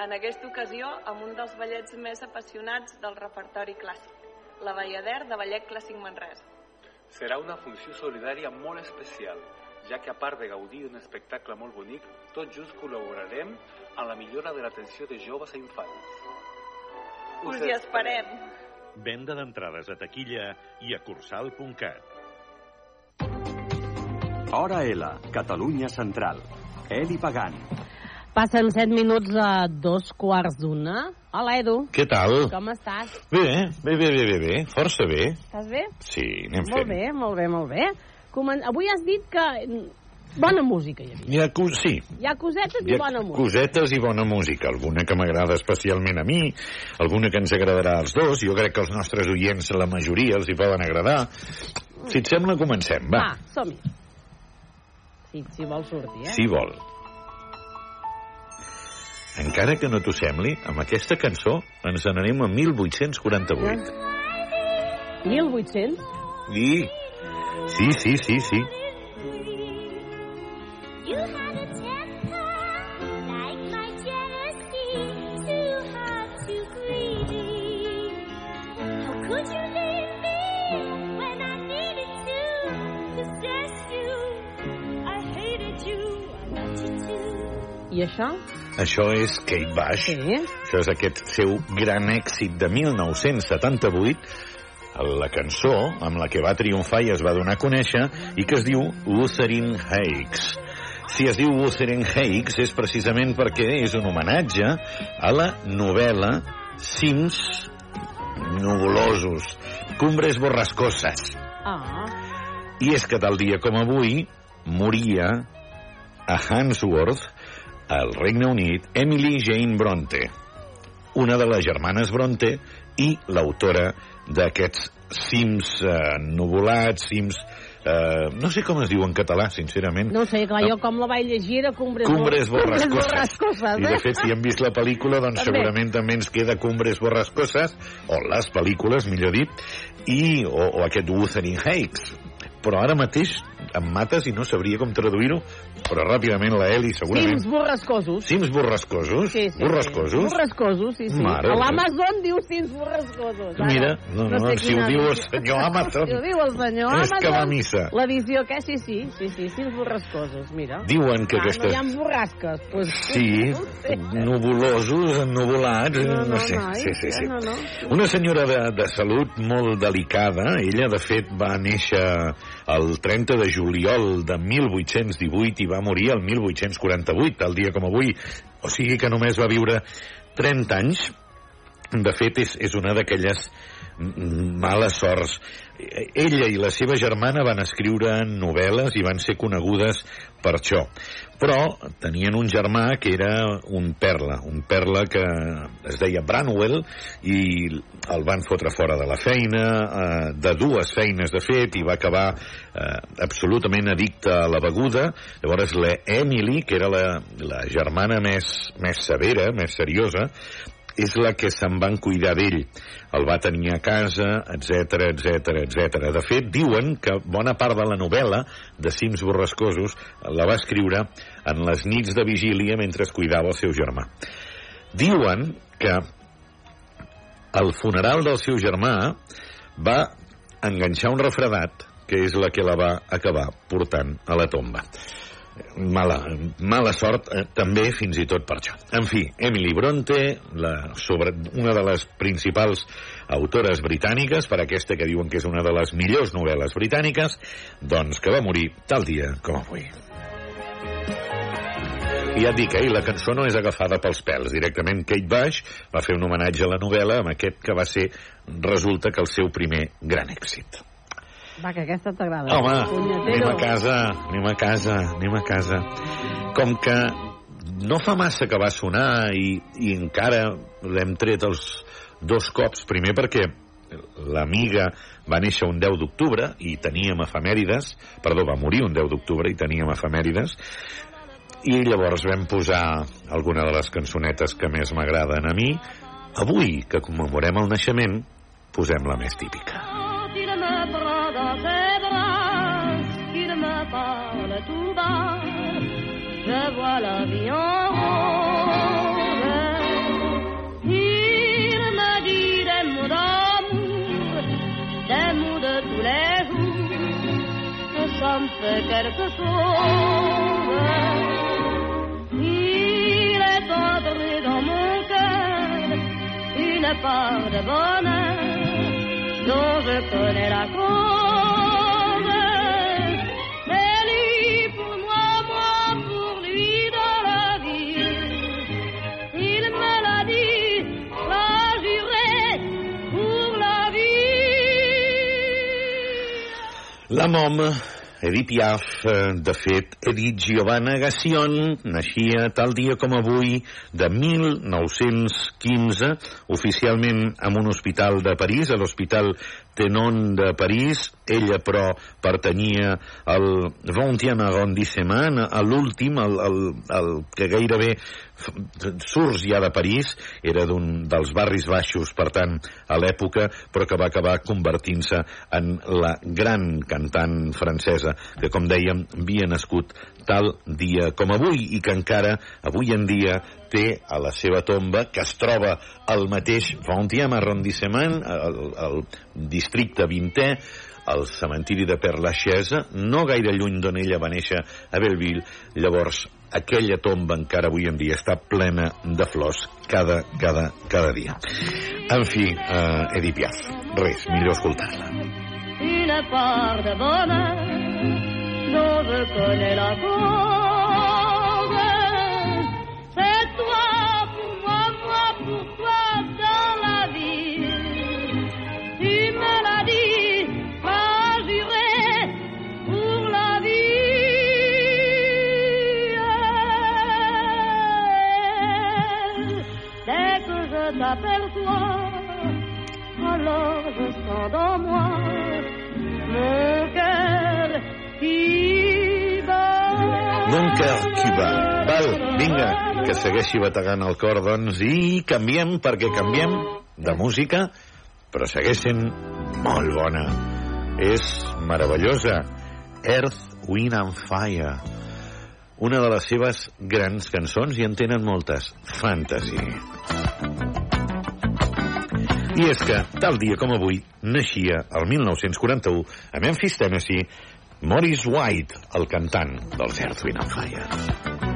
En aquesta ocasió, amb un dels ballets més apassionats del repertori clàssic, la Ballader de Ballet Clàssic Manresa. Serà una funció solidària molt especial, ja que a part de gaudir d'un espectacle molt bonic, tots just col·laborarem a la millora de l'atenció de joves i infants. Us hi esperem! Venda d'entrades a taquilla i a cursal.cat. Hora L, Catalunya Central. Eli Pagant. Passen 7 minuts a dos quarts d'una. Hola, Edu. Què tal? Com estàs? Bé, bé, bé, bé, bé, bé. Força bé. Estàs bé? Sí, anem Molt fent. bé, molt bé, molt bé. Comen... Avui has dit que bona música hi havia. Hi ha, cos... sí, Hi ha cosetes hi i ha bona música. cosetes i bona música. Alguna que m'agrada especialment a mi, alguna que ens agradarà als dos. Jo crec que els nostres oients, la majoria, els hi poden agradar. Si et sembla, comencem, va. Va, som-hi. Si, si vols sortir, eh? Si vol. Encara que no t'ho sembli, amb aquesta cançó ens n'anem a 1848. 1800? I... Sí, sí, sí, sí. I això? Això és Kate Bush. Sí. Això és aquest seu gran èxit de 1978, la cançó amb la que va triomfar i es va donar a conèixer i que es diu Wuthering Heights. Si es diu Wuthering Heights és precisament perquè és un homenatge a la novel·la Cims nuvolosos, cumbres borrascoses. Ah. I és que tal dia com avui moria a Handsworth, al Regne Unit, Emily Jane Bronte, una de les germanes Bronte i l'autora d'aquests cims eh, nuvolats, cims... Eh, no sé com es diu en català, sincerament. No sé, clar, jo com la vaig llegir era Cumbres, Cumbres Borrascoses. borrascoses. eh? I de fet, si hem vist la pel·lícula, doncs També. segurament també ens queda Cumbres borrascoses, o les pel·lícules, millor dit, i, o, o aquest Wuthering Heights. Però ara mateix em mates i no sabria com traduir-ho, però ràpidament la Eli segurament... Cims borrascosos. Cims borrascosos? Sí, sí, borrascosos? Sí. Borrascosos, sí, sí. Mare a l'Amazon diu cims borrascosos. Ara. Mira, no, no, sé si ho diu el senyor Amazon. [laughs] Si ho diu el senyor És Amazon. que va a missa. L'edició que sí, sí, sí, sí, cims borrascosos, mira. Diuen que ah, aquestes- No hi ha borrasques. Pues, Sí, no ho sé. nubulosos, ennuvolats, No, no, no, sé. noi, sí, sí, sí. no, no. Una senyora de, de salut molt delicada, ella de fet va néixer el 30 de juliol de 1818 i va morir el 1848, tal dia com avui, o sigui que només va viure 30 anys. De fet, és, és una d'aquelles males sorts. Ella i la seva germana van escriure novel·les i van ser conegudes per això. Però tenien un germà que era un perla, un perla que es deia Branwell i el van fotre fora de la feina, eh, de dues feines de fet, i va acabar eh, absolutament addicte a la beguda. Llavors la Emily, que era la, la germana més, més severa, més seriosa, és la que se'n van cuidar d'ell. El va tenir a casa, etc etc etc. De fet, diuen que bona part de la novel·la de Cims Borrascosos la va escriure en les nits de vigília mentre es cuidava el seu germà. Diuen que al funeral del seu germà va enganxar un refredat que és la que la va acabar portant a la tomba mala, mala sort eh, també fins i tot per això. En fi, Emily Bronte, la, sobre, una de les principals autores britàniques, per aquesta que diuen que és una de les millors novel·les britàniques, doncs que va morir tal dia com avui. I ja et dic, eh, la cançó no és agafada pels pèls. Directament Kate Bush va fer un homenatge a la novel·la amb aquest que va ser, resulta que el seu primer gran èxit. Va, que aquesta t'agrada. Home, Punyetero. anem a casa, anem a casa, anem a casa. Com que no fa massa que va sonar i, i encara l'hem tret els dos cops, primer perquè l'amiga va néixer un 10 d'octubre i teníem efemèrides, perdó, va morir un 10 d'octubre i teníem efemèrides, i llavors vam posar alguna de les cançonetes que més m'agraden a mi. Avui, que commemorem el naixement, posem la més típica. Je vois la vie en rose. Il me dit des mots d'amour, des mots de tous les jours, que ça me fait quelque chose. Il est entré dans mon cœur une part de bonheur dont je connais la cause. La Mom, Edith Piaf, de fet, Edith Giovanna Gassion naixia tal dia com avui de 1915, oficialment en un hospital de París, a l'Hospital Tenon de París. Ella, però, pertanyia al 20e arrondissement, a l'últim, el, el, el que gairebé surts ja de París, era d'un dels barris baixos, per tant, a l'època, però que va acabar convertint-se en la gran cantant francesa, que, com dèiem, havia nascut tal dia com avui i que encara, avui en dia, té a la seva tomba, que es troba al mateix 20e arrondissement, al, al districte 20è, al cementiri de Père Lachaise, no gaire lluny d'on ella va néixer a Belleville. Llavors, aquella tomba encara avui en dia està plena de flors cada, cada, cada dia. En fi, uh, Edith Piaf, res, millor escoltar-la. une part de bonheur je connais la cause. C'est toi pour moi, moi pour toi dans la vie. Tu me l'as dit, pas juré pour la vie. Dès que je t'appelle toi, alors je sens dans moi. Qui va. Val, vinga, que segueixi bategant el cor, doncs, i canviem, perquè canviem de música, però segueix sent molt bona. És meravellosa. Earth, Wind and Fire. Una de les seves grans cançons, i en tenen moltes. Fantasy. I és que, tal dia com avui, naixia, el 1941, a Memphis, Tennessee, Morris White, el cantant dels Earth, Wind Fire.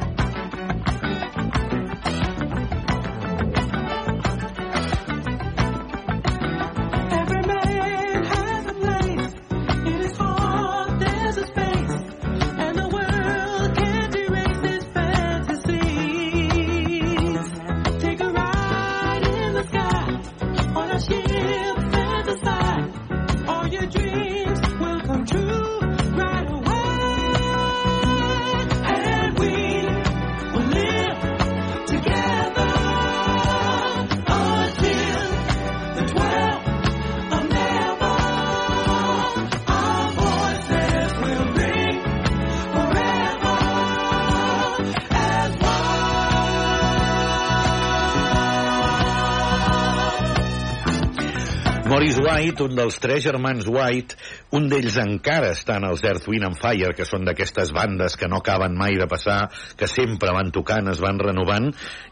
White, un dels tres germans White, un d'ells encara estan als Earth, Wind and Fire, que són d'aquestes bandes que no acaben mai de passar, que sempre van tocant, es van renovant,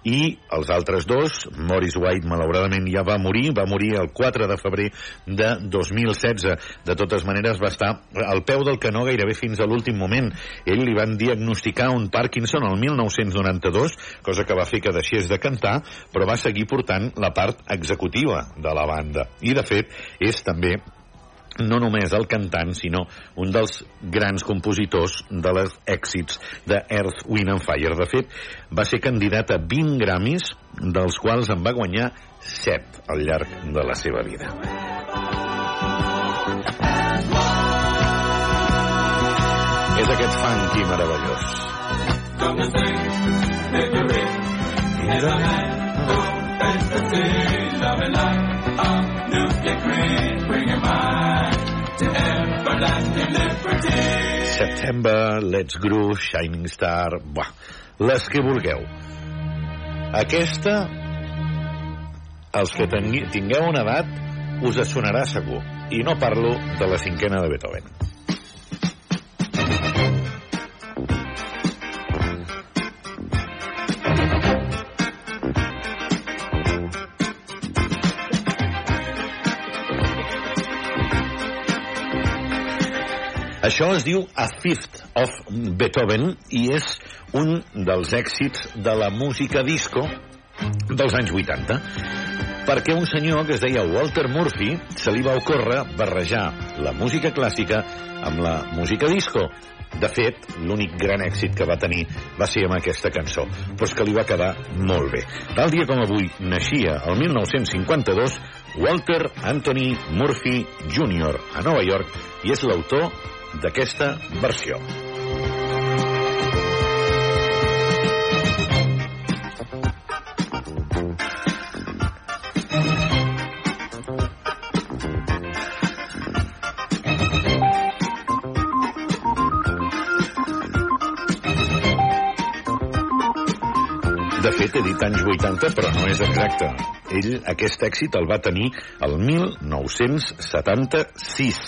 i els altres dos, Morris White malauradament ja va morir, va morir el 4 de febrer de 2016. De totes maneres va estar al peu del canó gairebé fins a l'últim moment. Ell li van diagnosticar un Parkinson el 1992, cosa que va fer que deixés de cantar, però va seguir portant la part executiva de la banda. I, de fet, és també no només el cantant, sinó un dels grans compositors de les èxits de Earth, Wind and Fire. De fet, va ser candidat a 20 Grammys, dels quals en va guanyar 7 al llarg de la seva vida. És aquest funky meravellós. Come to sing, liberty. September, Let's Groove, Shining Star... Buah, les que vulgueu. Aquesta, els que tingueu una edat, us sonarà segur. I no parlo de la cinquena de Beethoven. Això es diu A Fifth of Beethoven i és un dels èxits de la música disco dels anys 80 perquè un senyor que es deia Walter Murphy se li va ocórrer barrejar la música clàssica amb la música disco. De fet, l'únic gran èxit que va tenir va ser amb aquesta cançó, però és que li va quedar molt bé. Tal dia com avui naixia, el 1952, Walter Anthony Murphy Jr. a Nova York i és l'autor d'aquesta versió. De fet, he dit anys 80, però no és exacte. Ell, aquest èxit el va tenir el 1976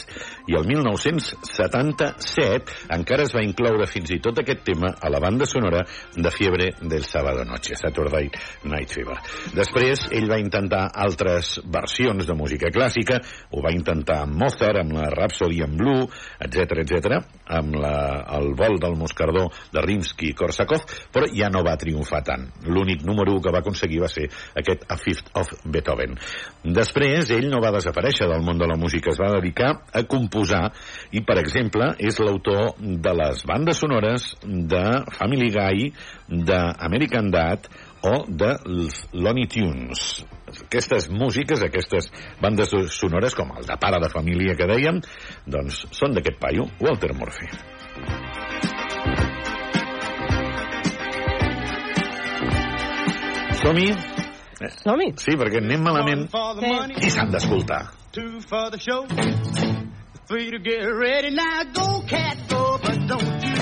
i el 1977 encara es va incloure fins i tot aquest tema a la banda sonora de Fiebre del Sábado Noche, Saturday Night Fever. Després, ell va intentar altres versions de música clàssica, ho va intentar amb Mozart, amb la Rhapsody en Blue, etc etc, amb la, el vol del Moscardó de Rimsky-Korsakov, però ja no va triomfar tant. L'únic número 1 que va aconseguir va ser aquest A Fifth of Beethoven. Després, ell no va desaparèixer del món de la música, es va dedicar a composar i, per exemple, és l'autor de les bandes sonores de Family Guy, d'American Dad o de Looney Tunes. Aquestes músiques, aquestes bandes sonores, com el de pare de família que dèiem, doncs són d'aquest paio, Walter Murphy. Som-hi Som-hi. Sí, perquè anem malament Sí. i s'han d'escoltar. Two for the show. Three to get ready. Now go, cat, go, but don't you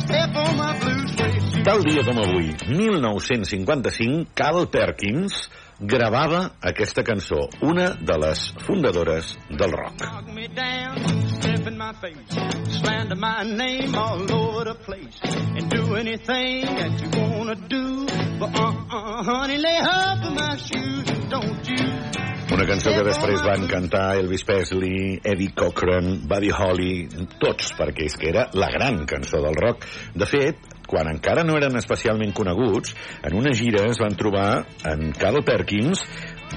step on my blue suede. Tal dia com avui, 1955, Carl Perkins gravava aquesta cançó, una de les fundadores del rock. Don't you Una cançó que després van cantar Elvis Presley, Eddie Cochran, Buddy Holly, tots, perquè és que era la gran cançó del rock. De fet, quan encara no eren especialment coneguts, en una gira es van trobar en Carl Perkins,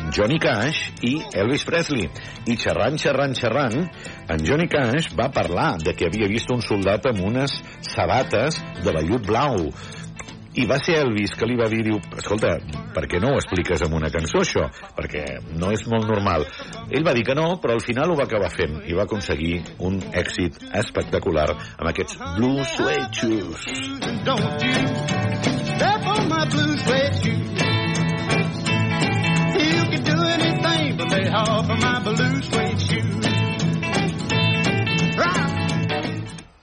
Johnny Cash i Elvis Presley. I xerrant, xerrant, xerrant, en Johnny Cash va parlar de que havia vist un soldat amb unes sabates de vellut blau i va ser Elvis que li va dir, diu, escolta, per què no ho expliques amb una cançó, això? Perquè no és molt normal. Ell va dir que no, però al final ho va acabar fent i va aconseguir un èxit espectacular amb aquests Blue Suede Shoes. don't you step on my blue suede shoes. You can do anything but lay off of my blue suede shoes.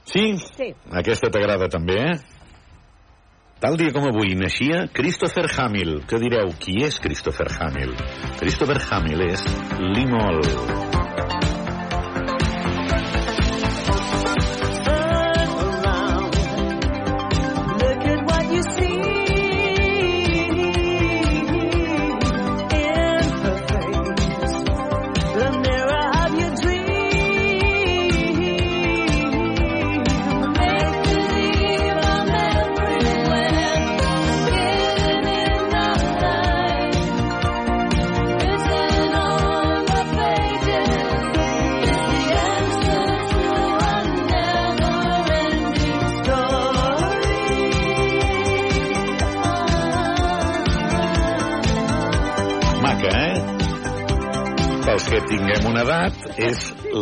Sí? Sí. Aquesta t'agrada també, eh? Tal dia com avui naixia Christopher Hamill. Que direu, qui és Christopher Hamill? Christopher Hamill és l'Imol.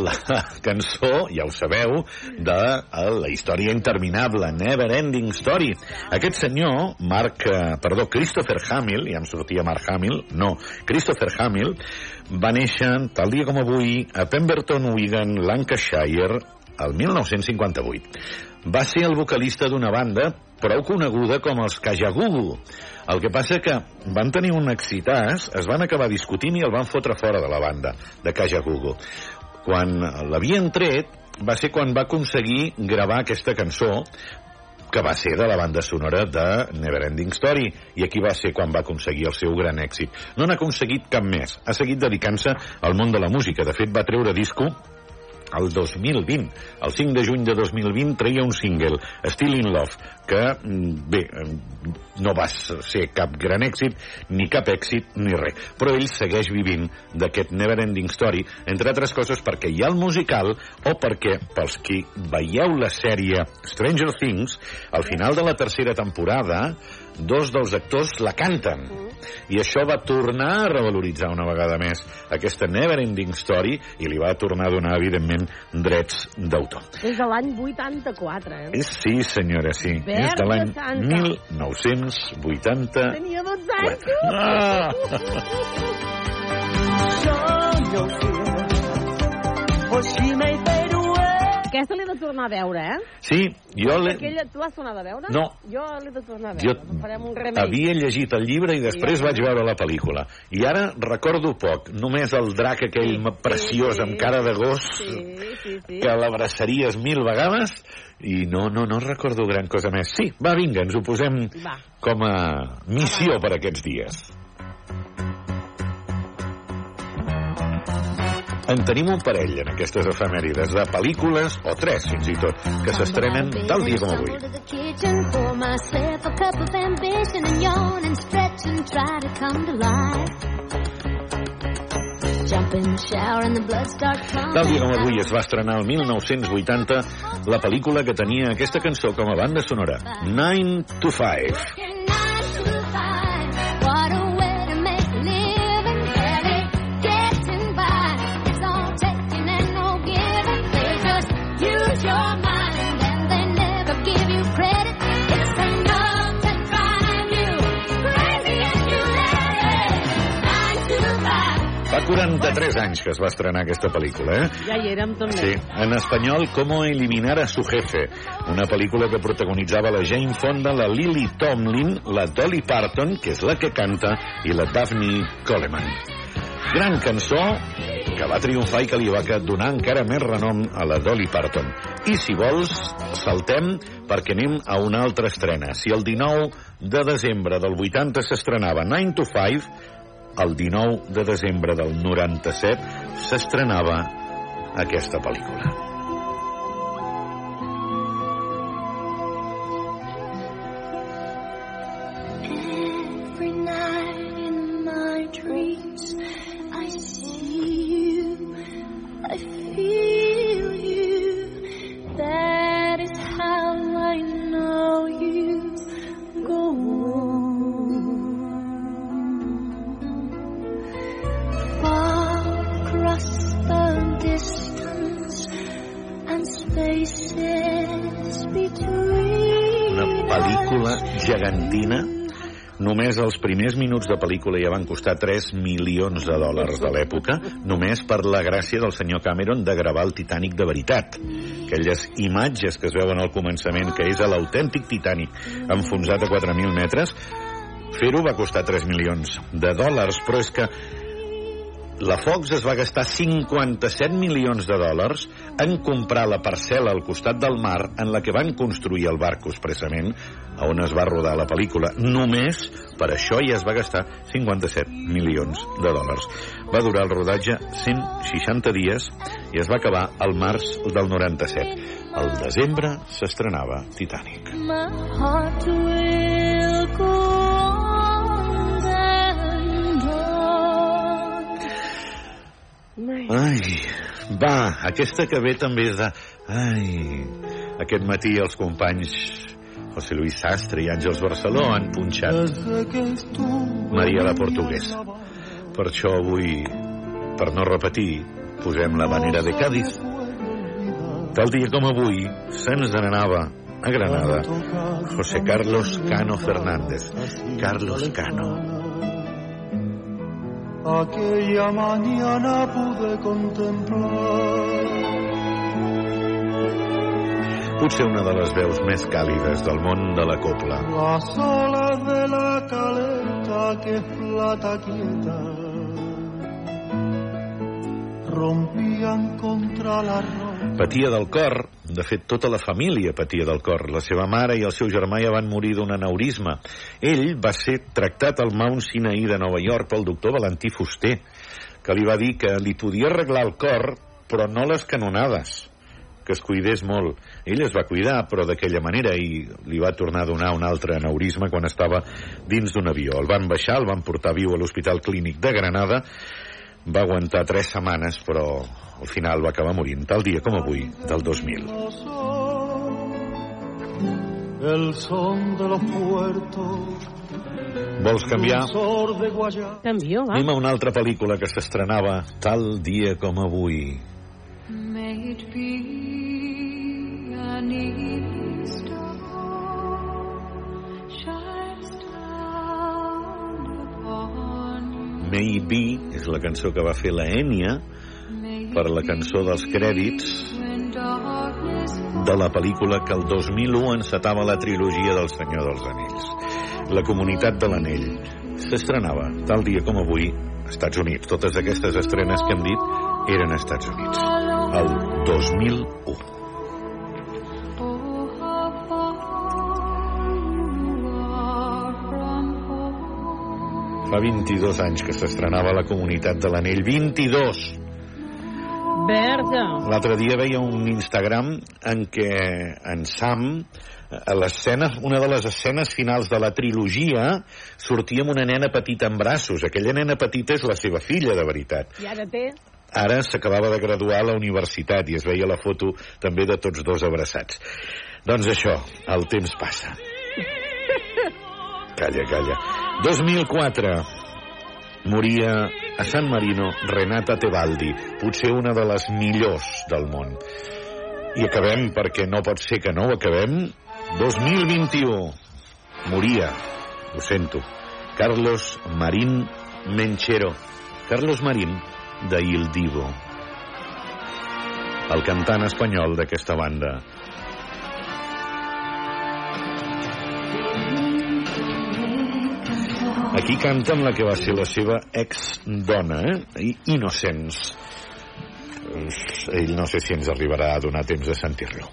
La [laughs] cançó, ja ho sabeu, de eh, la història interminable, Never Ending Story. Aquest senyor, Mark, eh, perdó, Christopher Hamill, ja em sortia Mark Hamill, no, Christopher Hamill, va néixer, tal dia com avui, a Pemberton, Wigan, Lancashire, el 1958. Va ser el vocalista d'una banda prou coneguda com els Kajagoogoo. El que passa que van tenir un excitàs, es van acabar discutint i el van fotre fora de la banda, de Kajagoogoo. Quan l'havien tret, va ser quan va aconseguir gravar aquesta cançó que va ser de la banda sonora de Neverending Story i aquí va ser quan va aconseguir el seu gran èxit. No n'ha aconseguit cap més. Ha seguit dedicant-se al món de la música. De fet, va treure disco el 2020. El 5 de juny de 2020 treia un single, Still in Love, que, mm, bé, eh, no va ser cap gran èxit, ni cap èxit, ni res. Però ell segueix vivint d'aquest Neverending Story, entre altres coses perquè hi ha el musical o perquè, pels qui veieu la sèrie Stranger Things, al final de la tercera temporada, dos dels actors la canten. I això va tornar a revaloritzar una vegada més aquesta Neverending Story i li va tornar a donar, evidentment, drets d'autor. Des de l'any 84, eh? És, sí, senyora, sí. Verge és de l'any Santa. 1980. Tenia 12 anys. Ah! Show no may fade away. Aquesta l'he de tornar a veure, eh? Sí, jo l'he... Aquella, tu l'has tornat a veure? No. Jo l'he de tornar a Jo veure. Farem un remake. havia llegit el llibre i després vaig veure la pel·lícula. I ara recordo poc, només el drac aquell sí, preciós sí. amb cara de gos Sí, sí, sí. que l'abraçaries mil vegades i no, no, no recordo gran cosa més. Sí, va, vinga, ens ho posem Va. com a missió per aquests dies. En tenim un parell en aquestes efemèrides de pel·lícules, o tres fins i tot, que s'estrenen tal dia com avui. Tal dia com avui es va estrenar el 1980 la pel·lícula que tenia aquesta cançó com a banda sonora, 9 to 5. 43 anys que es va estrenar aquesta pel·lícula, eh? Ja hi érem també. Sí, en espanyol, Cómo eliminar a su jefe, una pel·lícula que protagonitzava la Jane Fonda, la Lily Tomlin, la Dolly Parton, que és la que canta, i la Daphne Coleman. Gran cançó que va triomfar i que li va donar encara més renom a la Dolly Parton. I si vols, saltem perquè anem a una altra estrena. Si el 19 de desembre del 80 s'estrenava 9 to 5, el 19 de desembre del 97 s'estrenava aquesta pel·lícula. Els primers minuts de pel·lícula ja van costar 3 milions de dòlars de l'època, només per la gràcia del senyor Cameron de gravar el Titanic de veritat. Aquelles imatges que es veuen al començament, que és l'autèntic Titanic enfonsat a 4.000 metres, fer-ho va costar 3 milions de dòlars, però és que la Fox es va gastar 57 milions de dòlars en comprar la parcel·la al costat del mar en la que van construir el barco expressament a on es va rodar la pel·lícula. Només per això ja es va gastar 57 milions de dòlars. Va durar el rodatge 160 dies i es va acabar al març del 97. Al desembre s'estrenava Titanic. My heart will go on and on. Ai, va, aquesta que ve també és de... Ai, aquest matí els companys José Luis Sastre i Àngels Barceló han punxat Maria la Portugués. Per això avui, per no repetir, posem la manera de Cádiz. Tal dia com avui, se'ns n'anava a Granada José Carlos Cano Fernández. Carlos Cano. Aquella mañana pude contemplar Potser una de les veus més càlides del món de la copla. las olas de la caleta que plata quieta rompían contra la roca. Patia del cor, de fet tota la família patia del cor. La seva mare i el seu germà ja van morir d'un aneurisma. Ell va ser tractat al Mount Sinai de Nova York pel doctor Valentí Fuster, que li va dir que li podia arreglar el cor, però no les canonades que es cuidés molt. Ell es va cuidar, però d'aquella manera, i li va tornar a donar un altre aneurisma quan estava dins d'un avió. El van baixar, el van portar viu a l'Hospital Clínic de Granada, va aguantar tres setmanes, però al final va acabar morint, tal dia com avui, del 2000. El son de los puertos. Vols canviar? Canvio, va. Anem a una altra pel·lícula que s'estrenava tal dia com avui. May it be an evening star shines down upon. Maybe és la cançó que va fer la Enya per la cançó dels crèdits de la pel·lícula que el 2001 encetava la trilogia del Senyor dels Anells. La comunitat de l'anell s'estrenava tal dia com avui Estats Units. Totes aquestes estrenes que hem dit eren Estats Units. El 2001. Fa 22 anys que s'estrenava la comunitat de l'anell. 22! Verge. L'altre dia veia un Instagram en què en Sam a l'escena, una de les escenes finals de la trilogia sortia amb una nena petita en braços. Aquella nena petita és la seva filla, de veritat. I ara té... Ara s'acabava de graduar a la universitat i es veia la foto també de tots dos abraçats. Doncs això, el temps passa. [laughs] Calla, calla. 2004 moria a San Marino Renata Tebaldi, potser una de les millors del món. I acabem, perquè no pot ser que no ho acabem, 2021 moria, ho sento, Carlos Marín Menchero, Carlos Marín, de Il Divo. El cantant espanyol d'aquesta banda. Aquí canta amb la que va ser la seva ex-dona, eh? Innocents. Ell no sé si ens arribarà a donar temps de sentir-lo.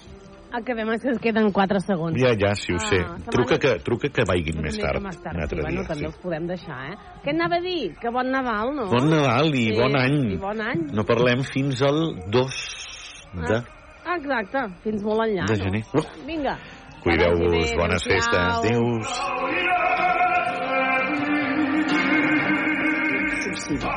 Acabem, és que ens queden 4 segons. Ja, ja, si ho sé. setmana- Truca que, truca que vagin més tard. Més tard, un sí, altre bueno, dia. també Sí. els podem deixar, eh? Què anava a dir? Que bon Nadal, no? Bon Nadal i Sí, bon any. I bon any. No parlem fins al 2 de, Ah, exacte, fins molt enllà. de no? gener. Vinga. Cuideu-vos, bones festes. adéu-siau. Adéus. Subsidio.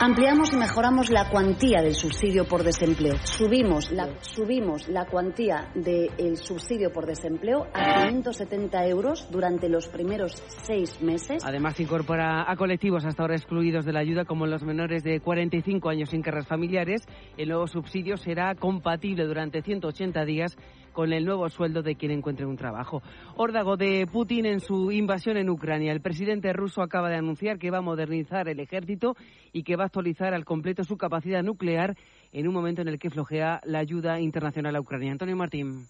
Ampliamos y mejoramos la cuantía del subsidio por desempleo. Subimos la, subimos la cuantía del subsidio por desempleo a 570 euros durante los primeros seis meses. Además, incorpora a colectivos hasta ahora excluidos de la ayuda, como los menores de 45 años sin cargas familiares. El nuevo subsidio será compatible durante 180 días con el nuevo sueldo de quien encuentre un trabajo. Órdago de Putin en su invasión en Ucrania. El presidente ruso acaba de anunciar que va a modernizar el ejército y que va a actualizar al completo su capacidad nuclear en un momento en el que flojea la ayuda internacional a Ucrania. Antonio Martín.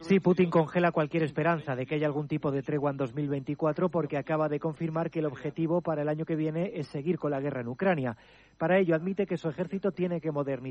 Sí, Putin congela cualquier esperanza de que haya algún tipo de tregua en 2024 porque acaba de confirmar que el objetivo para el año que viene es seguir con la guerra en Ucrania. Para ello admite que su ejército tiene que modernizar